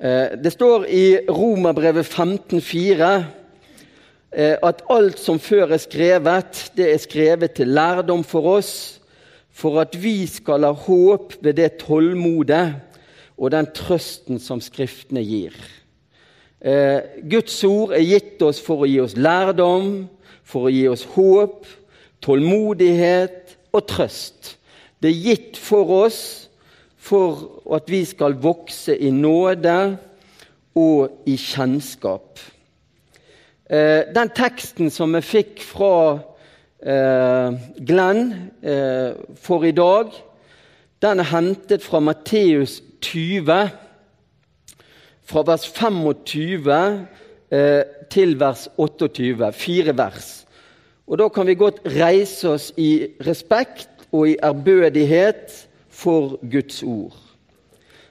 Eh, det står i Romerbrevet 15,4 eh, at alt som før er skrevet, det er skrevet til lærdom for oss, for at vi skal ha håp ved det tålmodet og den trøsten som Skriftene gir. Eh, Guds ord er gitt oss for å gi oss lærdom, for å gi oss håp, tålmodighet og trøst. Det er gitt for oss for at vi skal vokse i nåde og i kjennskap. Eh, den teksten som vi fikk fra eh, Glenn eh, for i dag, den er hentet fra Matteus 20, fra vers 25 til vers 28. Fire vers. Og Da kan vi godt reise oss i respekt og i ærbødighet for Guds ord.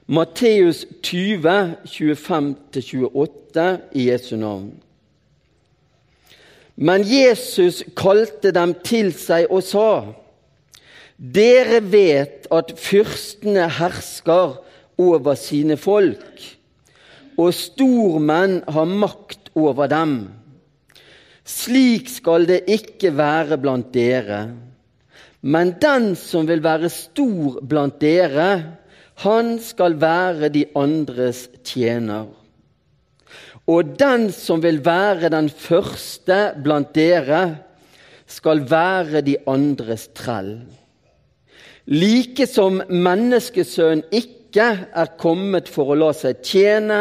Matteus 20, 25-28 i Jesu navn. Men Jesus kalte dem til seg og sa:" Dere vet at fyrstene hersker over sine folk, og stormenn har makt over dem. Slik skal det ikke være blant dere. Men den som vil være stor blant dere, han skal være de andres tjener. Og den som vil være den første blant dere, skal være de andres trell. Like som menneskesønnen ikke er kommet for å la seg tjene,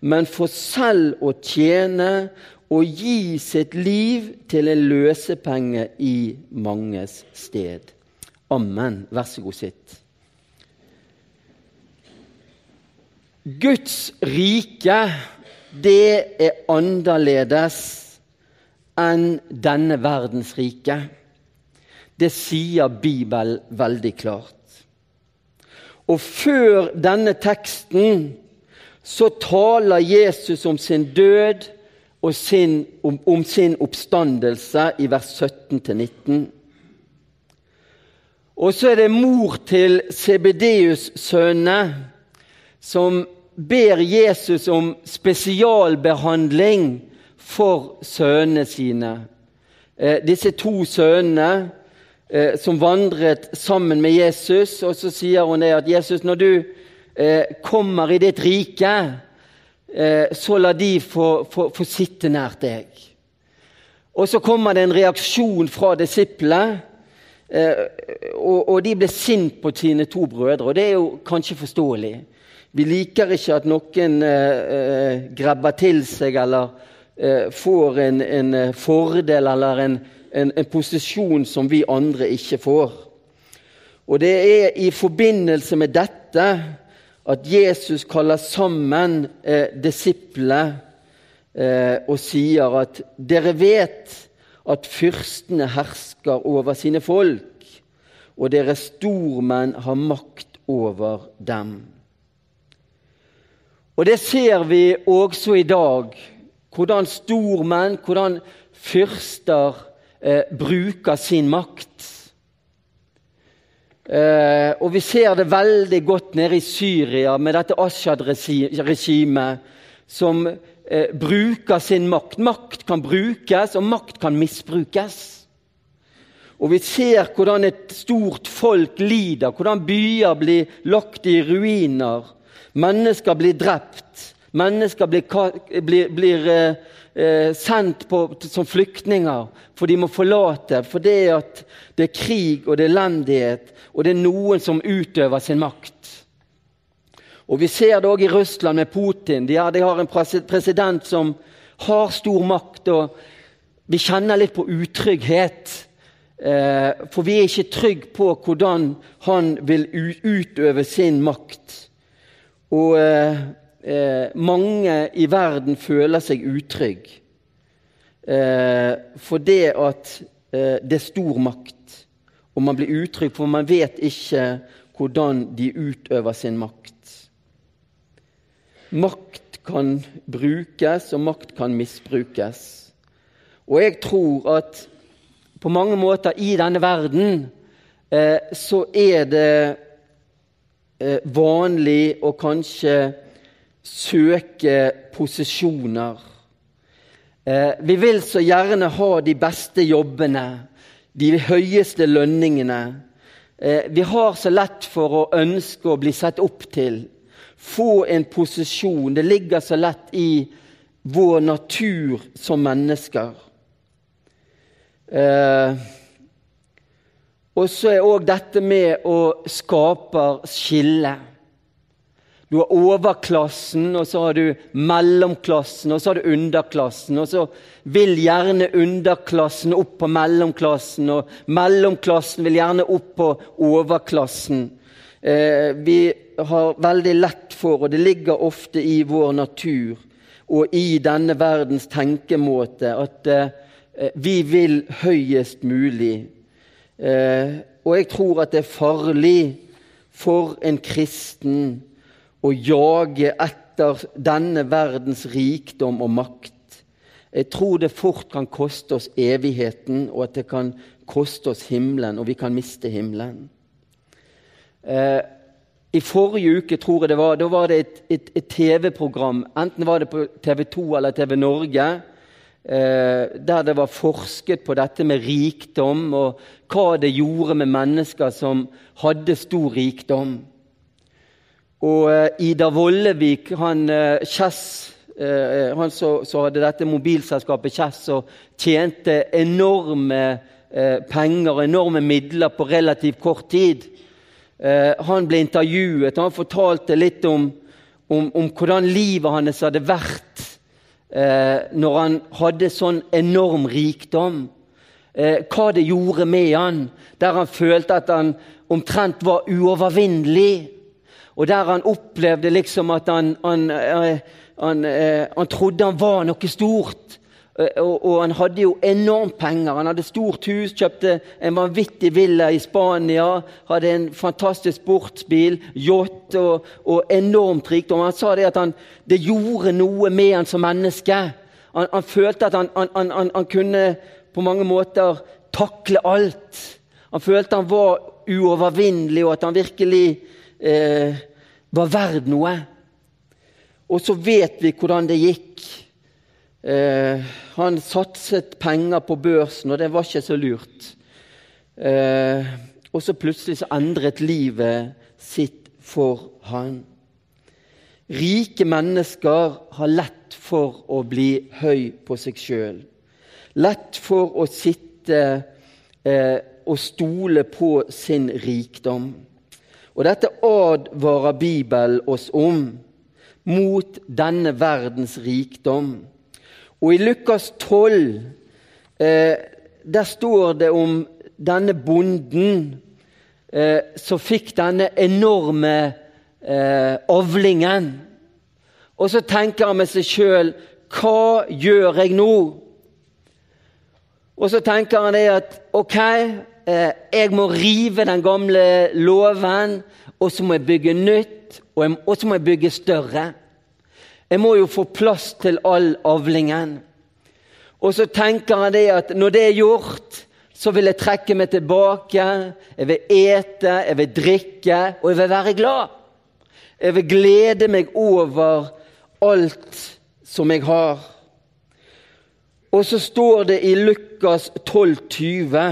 men for selv å tjene og gi sitt liv til en løsepenge i manges sted. Amen. Vær så god, sitt. Guds rike, det er annerledes enn denne verdens rike. Det sier Bibelen veldig klart. Og før denne teksten så taler Jesus om sin død sin, om, om, sin oppstandelse i vers 17-19. Og så er det mor til Sebedeus-sønnene som ber Jesus om spesialbehandling for sønnene sine. Eh, disse to sønnene eh, som vandret sammen med Jesus, og så sier hun det at Jesus, når du eh, kommer i ditt rike, så la de få, få, få sitte nær deg. Og så kommer det en reaksjon fra disiplene. Eh, og, og, de ble sint på sine to brødre, og det er jo kanskje forståelig. Vi liker ikke at noen eh, eh grabber til seg eller eh, får en, en, fordel eller en, en, en, posisjon som vi andre ikke får. Og det er i forbindelse med dette at Jesus kaller sammen eh, disiplene eh, og sier at dere vet at fyrstene hersker over sine folk, og deres stormenn har makt over dem. Og Det ser vi også i dag, hvordan stormenn, hvordan fyrster eh, bruker sin makt. Eh, og vi ser det veldig godt nede i Syria med dette Ashad-regimet som eh, bruker sin makt. Makt kan brukes, og makt kan misbrukes. Og vi ser hvordan et stort folk lider, hvordan byer blir lagt i ruiner. Mennesker blir drept. Mennesker blir, blir, blir eh, eh, sendt på, som flyktninger, for de må forlate. For det, at det er krig og det er elendighet, og det er noen som utøver sin makt. Og Vi ser det òg i Russland med Putin. De har, de har, en president som har stor makt. og Vi kjenner litt på utrygghet. Eh, for vi er ikke trygge på hvordan han vil utøve sin makt. Og eh, eh, mange i verden føler seg utrygge. Eh, for det at eh, det er stor makt, og man blir utrygg, for man vet ikke hvordan de utøver sin makt. Makt kan brukes, og makt kan misbrukes. Og jeg tror at på mange måter i denne verden eh, så er det eh, vanlig å kanskje søke posisjoner. Eh, vi vil så gjerne ha de beste jobbene, de høyeste lønningene. Eh, vi har så lett for å ønske å bli sett opp til, få en posisjon. Det ligger så lett i vår natur som mennesker. Eh, og så er òg dette med å skape skille. Du har overklassen, og så har du mellomklassen, og så har du underklassen. Og så vil gjerne underklassen opp på mellomklassen, og mellomklassen vil gjerne opp på overklassen. Eh, vi har veldig lett for, og det ligger ofte i vår natur og i denne verdens tenkemåte, at eh, vi vil høyest mulig. Eh, og jeg tror at det er farlig for en kristen å jage etter denne verdens rikdom og makt. Jeg tror det fort kan koste oss evigheten, og at det kan koste oss himmelen, og vi kan miste himmelen. Eh, I forrige uke tror jeg det var, da var det et, et, et TV-program, enten var det på TV 2 eller TV Norge, eh, der det var forsket på dette med rikdom, og hva det gjorde med mennesker som hadde stor rikdom. Og uh, Ida Vollevik, han Kjess, uh, han så, så, hadde dette mobilselskapet Kjess og tjente enorme penger, enorme midler, på relativt kort tid. han ble intervjuet, han fortalte litt om, om, om hvordan livet hans hadde vært når han hadde sånn enorm rikdom. hva det gjorde med han, der han følte at han omtrent var uovervinnelig og der han opplevde liksom at han, han, eh, han, eh, han trodde han var noe stort. Eh, og, og, han hadde jo enormt penger. Han hadde stort hus, kjøpte en vanvittig villa i Spania. Hadde en fantastisk sportsbil, yacht og, og, enormt rikdom. Han sa det at det gjorde noe med han som menneske. Han, han følte at han, kunne på mange måter takle alt. Han følte han var uovervinnelig, og at han virkelig eh, var verd noe. Og så vet vi hvordan det gikk. Eh, han satset penger på børsen, og det var ikke så lurt. Eh, og så plutselig så endret livet sitt for han. Rike mennesker har lett for å bli høy på seg sjøl. Lett for å sitte eh, og stole på sin rikdom. Og dette advarer Bibelen oss om, mot denne verdens rikdom. Og i Lukas 12 eh, der står det om denne bonden eh, som fikk denne enorme eh, avlingen. Og så tenker han med seg sjøl Hva gjør jeg nå? Og så tenker han det at ok, jeg må rive den gamle låven, og så må jeg bygge nytt, og så må jeg bygge større. Jeg må jo få plass til all avlingen. Og så tenker han det at når det er gjort, så vil jeg trekke meg tilbake. Jeg vil ete, jeg vil drikke, og jeg vil være glad. Jeg vil glede meg over alt som jeg har. Og så står det i Lukas 12, 20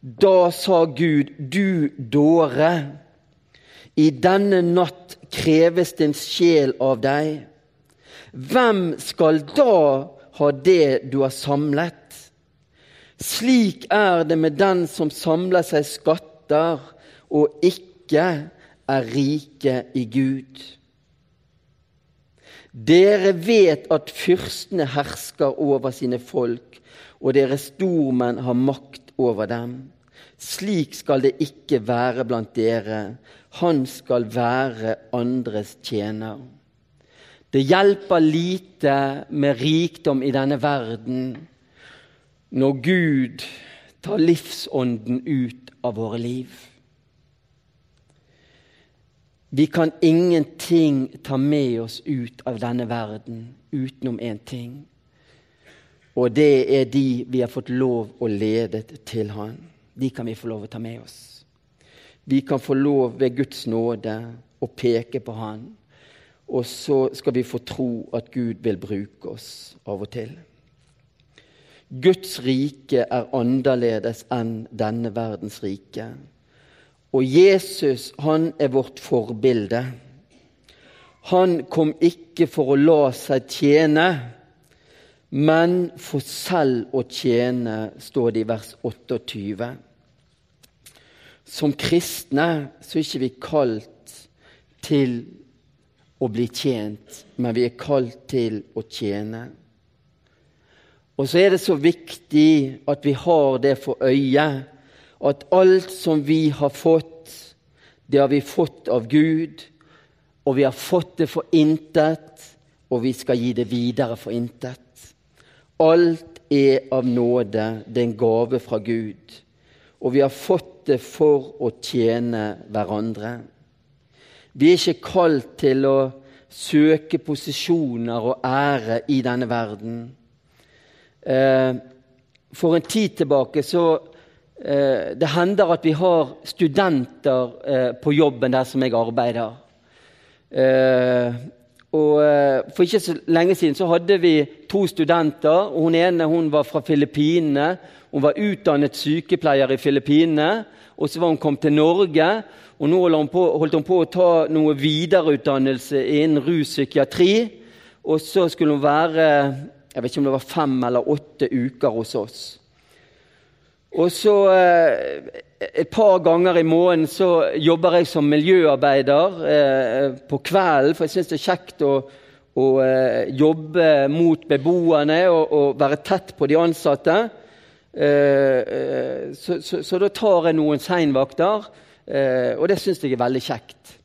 da sa Gud, du dåre, i denne natt kreves din sjel av deg. Hvem skal da ha det du har samlet? Slik er det med den som samler seg skatter og ikke er rike i Gud. Dere vet at fyrstene hersker over sine folk, og deres stormenn har makt over dem. Slik skal det ikke være blant dere. Han skal være andres tjener. Det hjelper lite med rikdom i denne verden når Gud tar livsånden ut av våre liv. Vi kan ingenting ta med oss ut av denne verden utenom én ting. Og det er de vi har fått lov å lede til Han. De kan vi få lov å ta med oss. Vi kan få lov ved Guds nåde å peke på Han. Og så skal vi få tro at Gud vil bruke oss av og til. Guds rike er annerledes enn denne verdens rike. Og Jesus, han er vårt forbilde. Han kom ikke for å la seg tjene, men for selv å tjene, står det i vers 28. Som kristne så er ikke vi kalt til å bli tjent, men vi er kalt til å tjene. Og så er det så viktig at vi har det for øye, at alt som vi har fått, det har vi fått av Gud, og vi har fått det for intet, og vi skal gi det videre for intet. Alt er av nåde, det er en gave fra Gud. Og vi har fått det for å tjene hverandre. Vi er ikke kalt til å søke posisjoner og ære i denne verden. Eh, for en tid tilbake så eh, Det hender at vi har studenter eh, på jobben der som jeg arbeider. Og For ikke så lenge siden så hadde vi to studenter. og Hun ene hun var fra Filippinene. Hun var utdannet sykepleier i Filippinene. Og så var hun kommet til Norge. Og nå holdt hun på å ta noe videreutdannelse innen ruspsykiatri. Og så skulle hun være jeg vet ikke om det var fem eller åtte uker hos oss. Og så eh, Et par ganger i måneden så jobber jeg som miljøarbeider eh, på kvelden, for jeg syns det er kjekt å, å eh, jobbe mot beboerne og, og, være tett på de ansatte. Så, så, så, da tar jeg noen seinvakter, og det syns jeg er veldig kjekt.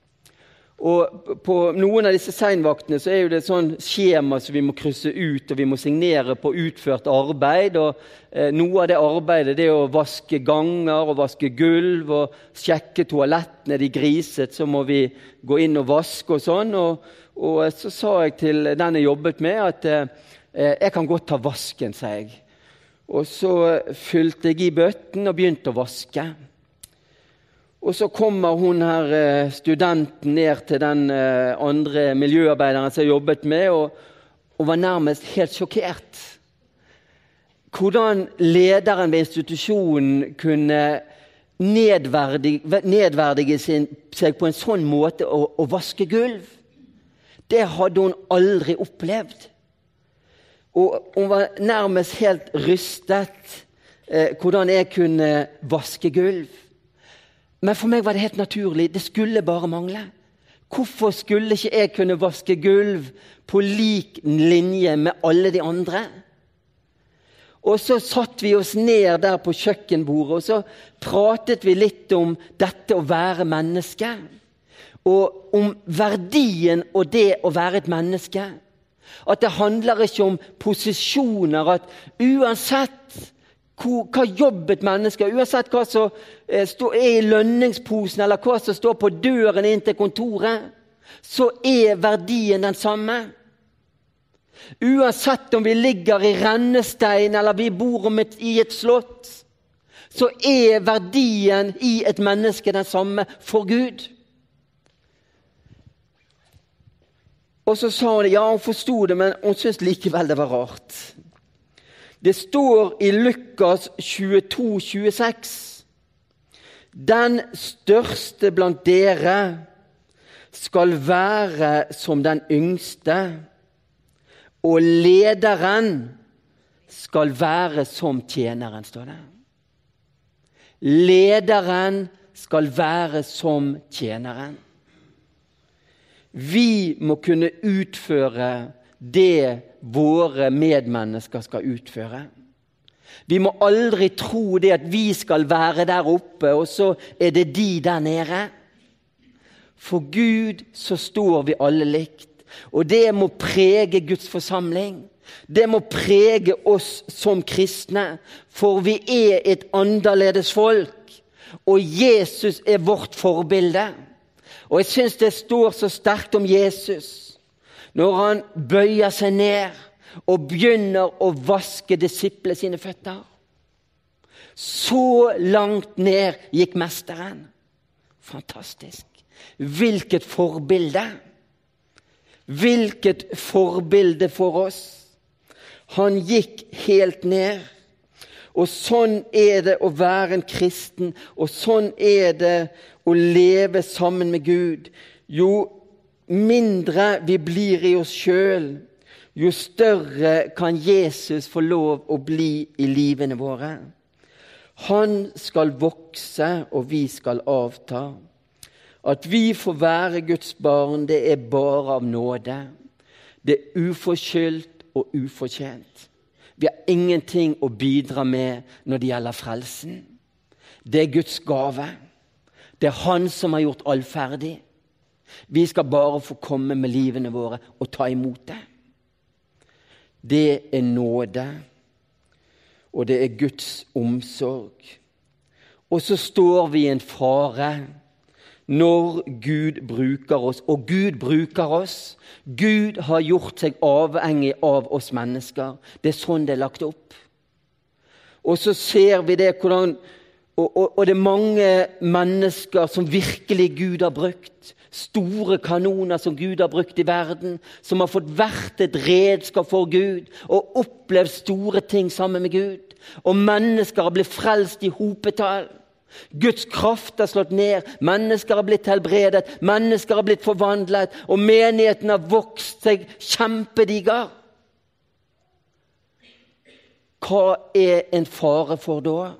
Og På noen av disse seinvaktene så er jo det et sånn skjema som vi må krysse ut, og vi må signere på utført arbeid. og eh, Noe av det arbeidet det er å vaske ganger og vaske gulv og sjekke toalettene. De griset, så må vi gå inn og vaske og sånn. Og, og så sa jeg til den jeg jobbet med, at eh, jeg kan godt ta vasken, sa jeg. Og så fylte jeg i bøtten og begynte å vaske. Og så kommer hun her, eh, studenten ned til den eh, andre miljøarbeideren som jeg jobbet med, og, og var nærmest helt sjokkert. Hvordan lederen ved institusjonen kunne nedverdige, nedverdige seg på en sånn måte å, å vaske gulv. Det hadde hun aldri opplevd. Og hun var nærmest helt rystet eh, hvordan jeg kunne vaske gulv. Men for meg var det helt naturlig. Det skulle bare mangle. Hvorfor skulle ikke jeg kunne vaske gulv på lik linje med alle de andre? Og så satt vi oss ned der på kjøkkenbordet og så pratet vi litt om dette å være menneske. Og om verdien og det å være et menneske. At det handler ikke om posisjoner. At uansett hva jobb et menneske Uansett hva som eh, er i lønningsposen, eller hva som står på døren inn til kontoret, så er verdien den samme. Uansett om vi ligger i rennestein eller vi bor i et slott, så er verdien i et menneske den samme for Gud. Og så sa hun ja, hun forsto det, men hun syntes likevel det var rart. Det står i Lukas 22, 26. Den største blant dere skal være som den yngste, og lederen skal være som tjeneren, står det. Lederen skal være som tjeneren. Vi må kunne utføre det våre medmennesker skal utføre. Vi må aldri tro det at vi skal være der oppe, og så er det de der nede. For Gud så står vi alle likt. Og det må prege Guds forsamling. Det må prege oss som kristne, for vi er et annerledes folk. Og Jesus er vårt forbilde. Og jeg syns det står så sterkt om Jesus når han bøyer seg ned og begynner å vaske disiplene sine føtter. Så langt ned gikk mesteren. Fantastisk. Hvilket forbilde! Hvilket forbilde for oss! Han gikk helt ned. Og sånn er det å være en kristen, og sånn er det å leve sammen med Gud. Jo mindre vi blir i oss sjøl, jo større kan Jesus få lov å bli i livene våre. Han skal vokse, og vi skal avta. At vi får være Guds barn, det er bare av nåde. Det er uforskyldt og ufortjent. Vi har ingenting å bidra med når det gjelder frelsen. Det er Guds gave. Det er Han som har gjort all ferdig. Vi skal bare få komme med livene våre og ta imot det. Det er nåde, og det er Guds omsorg. Og så står vi i en fare når Gud bruker oss. Og Gud bruker oss. Gud har gjort seg avhengig av oss mennesker. Det er sånn det er lagt opp. Og så ser vi det hvordan og, og, og, det er mange mennesker som virkelig Gud har brukt. Store kanoner som Gud har brukt i verden. Som har fått vært et redskap for Gud og opplevd store ting sammen med Gud. Og mennesker har blitt frelst i hopetall. Guds kraft har slått ned, mennesker har blitt helbredet, mennesker har blitt forvandlet, og menigheten har vokst seg kjempediger. Hva er en fare for da?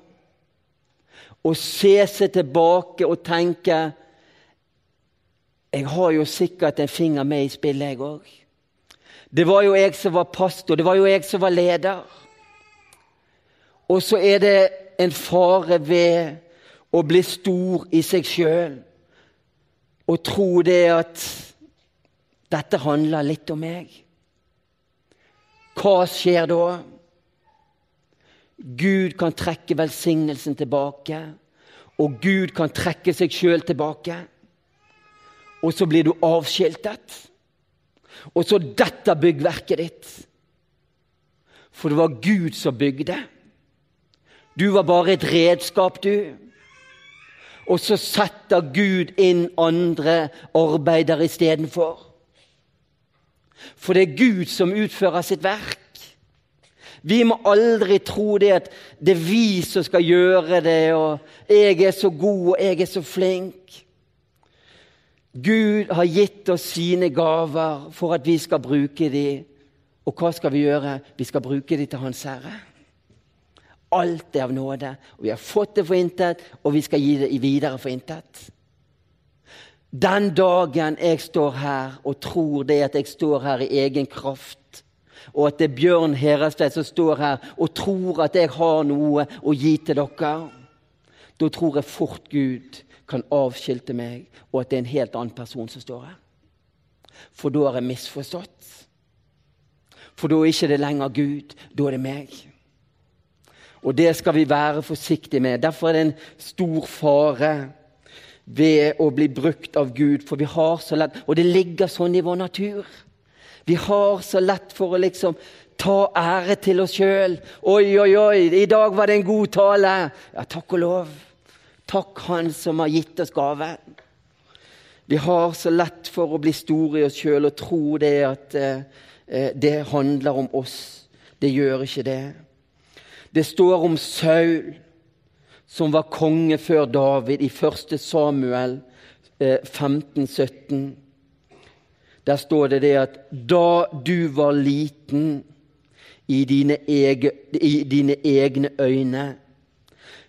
Å se seg tilbake og tenke Jeg har jo sikkert en finger med i spillet, jeg òg. Det var jo jeg som var pastor, det var jo jeg som var leder. Og så er det en fare ved å bli stor i seg sjøl og tro det at dette handler litt om meg. Hva skjer da? Gud kan trekke velsignelsen tilbake, og Gud kan trekke seg sjøl tilbake. Og så blir du avskiltet. Og så detter byggverket ditt. For det var Gud som bygde. Du var bare et redskap, du. Og så setter Gud inn andre arbeidere istedenfor. For det er Gud som utfører sitt verk. Vi må aldri tro det at det er vi som skal gjøre det, og 'jeg er så god, og jeg er så flink'. Gud har gitt oss sine gaver for at vi skal bruke dem. Og hva skal vi gjøre? Vi skal bruke dem til Hans Herre. Alt er av nåde. og Vi har fått det for intet, og vi skal gi det videre for intet. Den dagen jeg står her og tror det at jeg står her i egen kraft, og at det er Bjørn Herestvedt som står her og tror at jeg har noe å gi til dere, da tror jeg fort Gud kan avskilte meg, og at det er en helt annen person som står her. For da har jeg misforstått. For da er ikke det lenger Gud, da er det meg. Og det skal vi være forsiktige med. Derfor er det en stor fare ved å bli brukt av Gud. For vi har så lett Og det ligger sånn i vår natur. Vi har så lett for å liksom ta ære til oss sjøl. 'Oi, oi, oi, i dag var det en god tale.' Ja, takk og lov. Takk Han som har gitt oss gaven. Vi har så lett for å bli store i oss sjøl og tro det at eh, det handler om oss. Det gjør ikke det. Det står om Saul, som var konge før David, i 1. Samuel 15-17. Eh, Der står det det at da du var liten i dine, ege, i dine egne øyne,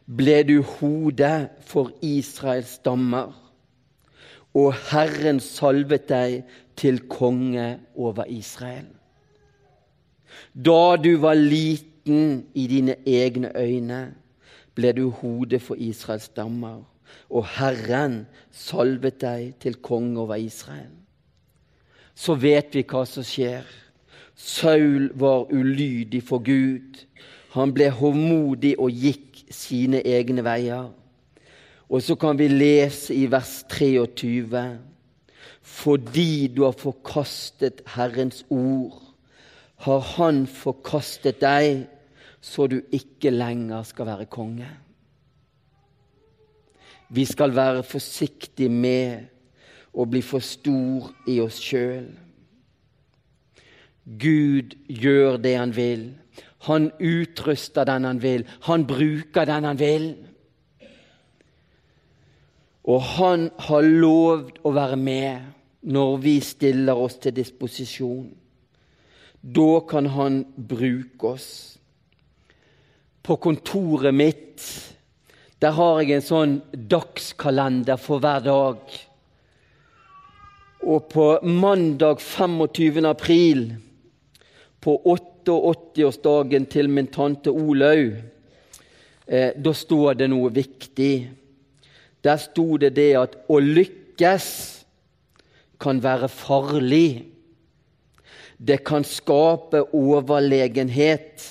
ble du hode for Israels stammer, og Herren salvet deg til konge over Israel. Da du var liten i dine egne øyne ble du hodet for Israels stammer, og Herren salvet deg til konge over Israel. Så vet vi hva som skjer. Saul var ulydig for Gud. Han ble hovmodig og gikk sine egne veier. Og så kan vi lese i vers 23.: Fordi du har forkastet Herrens ord, har Han forkastet deg så du ikke lenger skal være konge. Vi skal være forsiktige med å bli for stor i oss sjøl. Gud gjør det han vil. Han utruster den han vil. Han bruker den han vil. Og han har lovd å være med når vi stiller oss til disposisjon. Da kan han bruke oss. På kontoret mitt der har jeg en sånn dagskalender for hver dag. Og på mandag 25. april, på 88-årsdagen til min tante Olaug, eh, da står det noe viktig. Der sto det det at å lykkes kan være farlig. Det kan skape overlegenhet.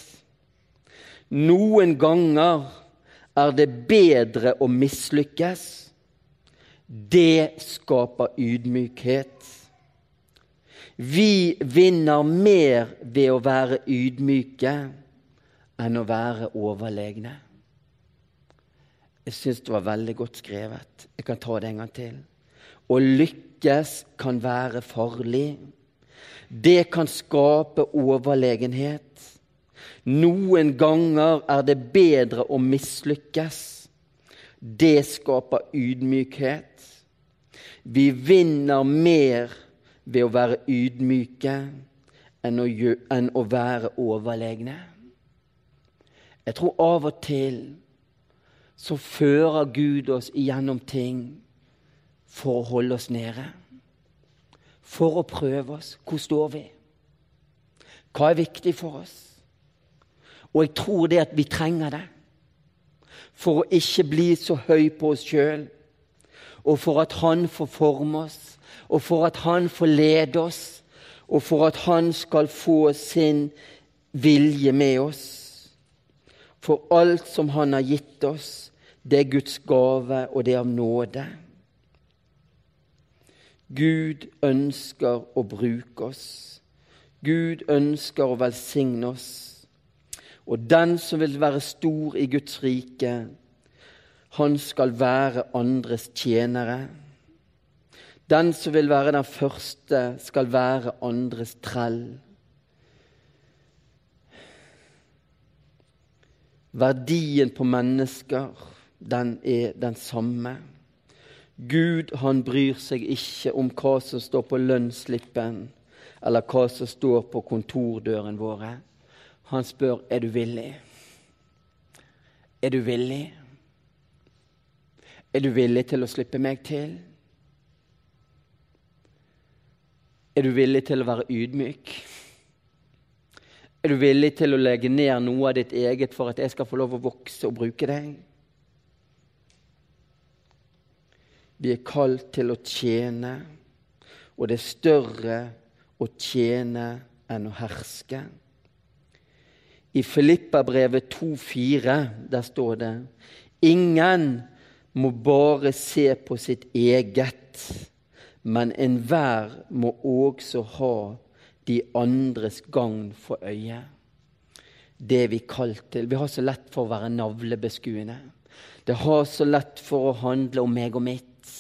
Noen ganger er det bedre å mislykkes. Det skaper ydmykhet. Vi vinner mer ved å være ydmyke enn å være overlegne. Jeg syns det var veldig godt skrevet. Jeg kan ta det en gang til. Å lykkes kan være farlig. Det kan skape overlegenhet. Noen ganger er det bedre å mislykkes. Det skaper ydmykhet. Vi vinner mer ved å være ydmyke enn å, enn å være overlegne. Jeg tror av og til så fører Gud oss igjennom ting for å holde oss nede. For å prøve oss. Hvor står vi? Hva er viktig for oss? Og jeg tror det at vi trenger det. For å ikke bli så høy på oss sjøl. Og for at Han får forme oss, og for at Han får lede oss, og for at Han skal få sin vilje med oss. For alt som Han har gitt oss, det er Guds gave, og det er av nåde. Gud ønsker å bruke oss. Gud ønsker å velsigne oss. Og den som vil være stor i Guds rike, han skal være andres tjenere. Den som vil være den første, skal være andres trell. Verdien på mennesker den er den samme. Gud han bryr seg ikke om hva som står på lønnsslippen, eller hva som står på kontordøren våre. Han spør er du villig. Er du villig? Er du villig til å slippe meg til? Er du villig til å være ydmyk? Er du villig til å legge ned noe av ditt eget for at jeg skal få lov å vokse og bruke deg? Vi er kalt til å tjene, og det er større å tjene enn å herske. I Filippabrevet 2,4 der står det Ingen må bare se på sitt eget, men enhver må også ha de andres gagn for øye. Det vi kalt til. Vi har så lett for å være navlebeskuende. Det har så lett for å handle om meg og mitt.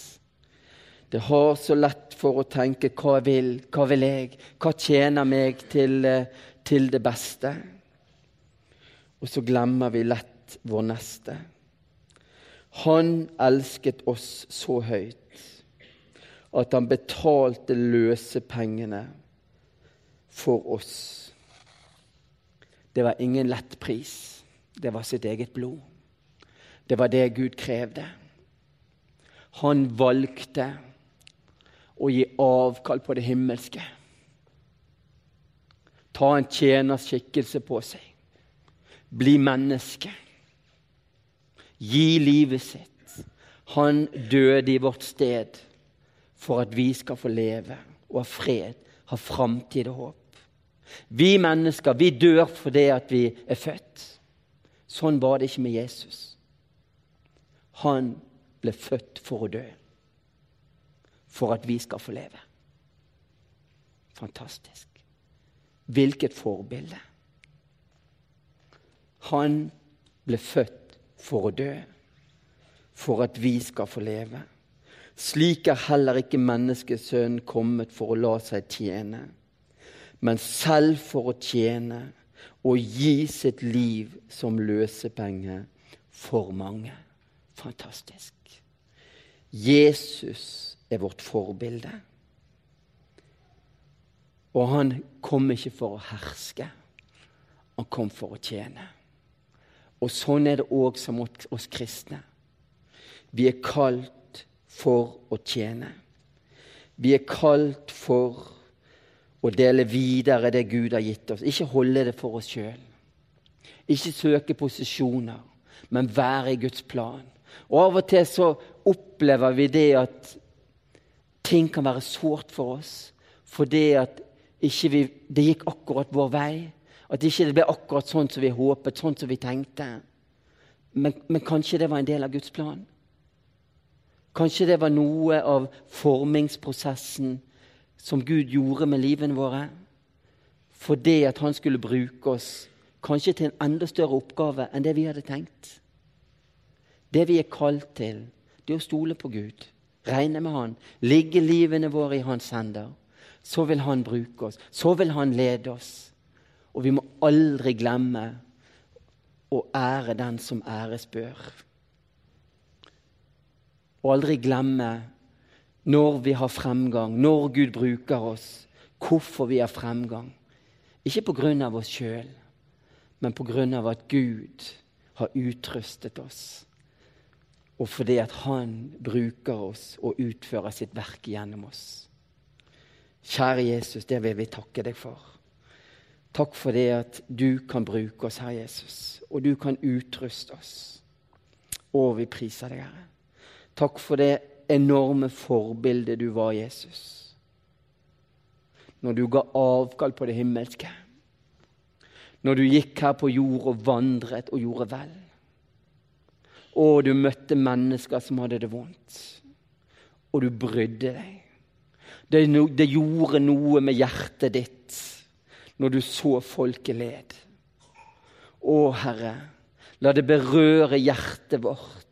Det har så lett for å tenke 'hva vil, hva vil jeg', hva tjener meg til, eh, til det beste? Og så glemmer vi lett vår neste. Han elsket oss så høyt at han betalte løsepengene for oss. Det var ingen lett pris. Det var sitt eget blod. Det var det Gud krevde. Han valgte å gi avkall på det himmelske. Ta en tjeners skikkelse på seg. Bli menneske. Gi livet sitt. Han døde i vårt sted for at vi skal få leve og ha fred, ha framtid og håp. Vi mennesker vi dør fordi at vi er født. Sånn var det ikke med Jesus. Han ble født for å dø for at vi skal få leve. Fantastisk. Hvilket forbilde. Han ble født for å dø, for at vi skal få leve. Slik er heller ikke menneskesønnen kommet for å la seg tjene, men selv for å tjene og gi sitt liv som løsepenge for mange. Fantastisk. Jesus er vårt forbilde. Og han kom ikke for å herske, han kom for å tjene. Og sånn er det òg som oss kristne. Vi er kalt for å tjene. Vi er kalt for å dele videre det Gud har gitt oss. Ikke holde det for oss sjøl. Ikke søke posisjoner, men være i Guds plan. Og Av og til så opplever vi det at ting kan være sårt for oss fordi at ikke vi, det gikk akkurat vår vei. At ikke det ble akkurat sånn som vi håpet, sånn som vi tenkte. Men, men kanskje det var en del av Guds plan? Kanskje det var noe av formingsprosessen som Gud gjorde med livene våre? Fordi at han skulle bruke oss kanskje til en enda større oppgave enn det vi hadde tenkt. Det vi er kalt til, det er å stole på Gud, regne med Han, ligge livene våre i Hans hender. Så vil Han bruke oss, så vil Han lede oss. Og vi må aldri glemme å ære den som æres bør. Og aldri glemme når vi har fremgang, når Gud bruker oss, hvorfor vi har fremgang. Ikke av oss sjøl, men av at Gud har utrustet oss og fordi at Han bruker oss og utfører sitt verk gjennom oss. Kjære Jesus, det vil vi takke deg for. Takk for det at du kan bruke oss, Herre Jesus, og du kan utruste oss. Og vi priser deg, Herre. Takk for det enorme forbildet du var, Jesus. Når du ga avkall på det himmelske. Når du gikk her på jord og vandret og gjorde vel. Og du møtte mennesker som hadde det vondt. Og du brydde deg. Det, no, det gjorde noe med hjertet ditt når du så folket led. Å, Herre, la det berøre hjertet vårt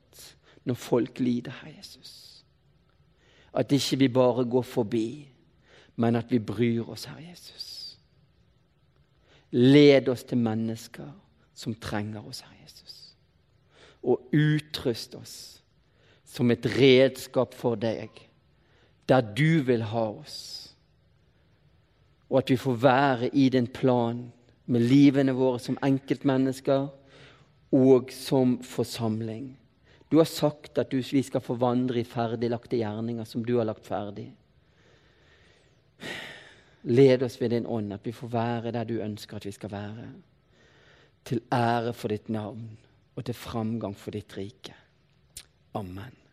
når folk lider, Herre Jesus. At ikke vi bare går forbi, men at vi bryr oss, Herre Jesus. Led oss til mennesker som trenger oss, Herre Jesus og utrust oss som et redskap for deg, der du vil ha oss. Og at vi får være i din plan med livene våre som enkeltmennesker og som forsamling. Du har sagt at vi skal forvandre i ferdiglagte gjerninger som du har lagt ferdig. Led oss ved din ånd, at vi får være der du ønsker at vi skal være. Til ære for ditt navn og til framgang for ditt rike. Amen.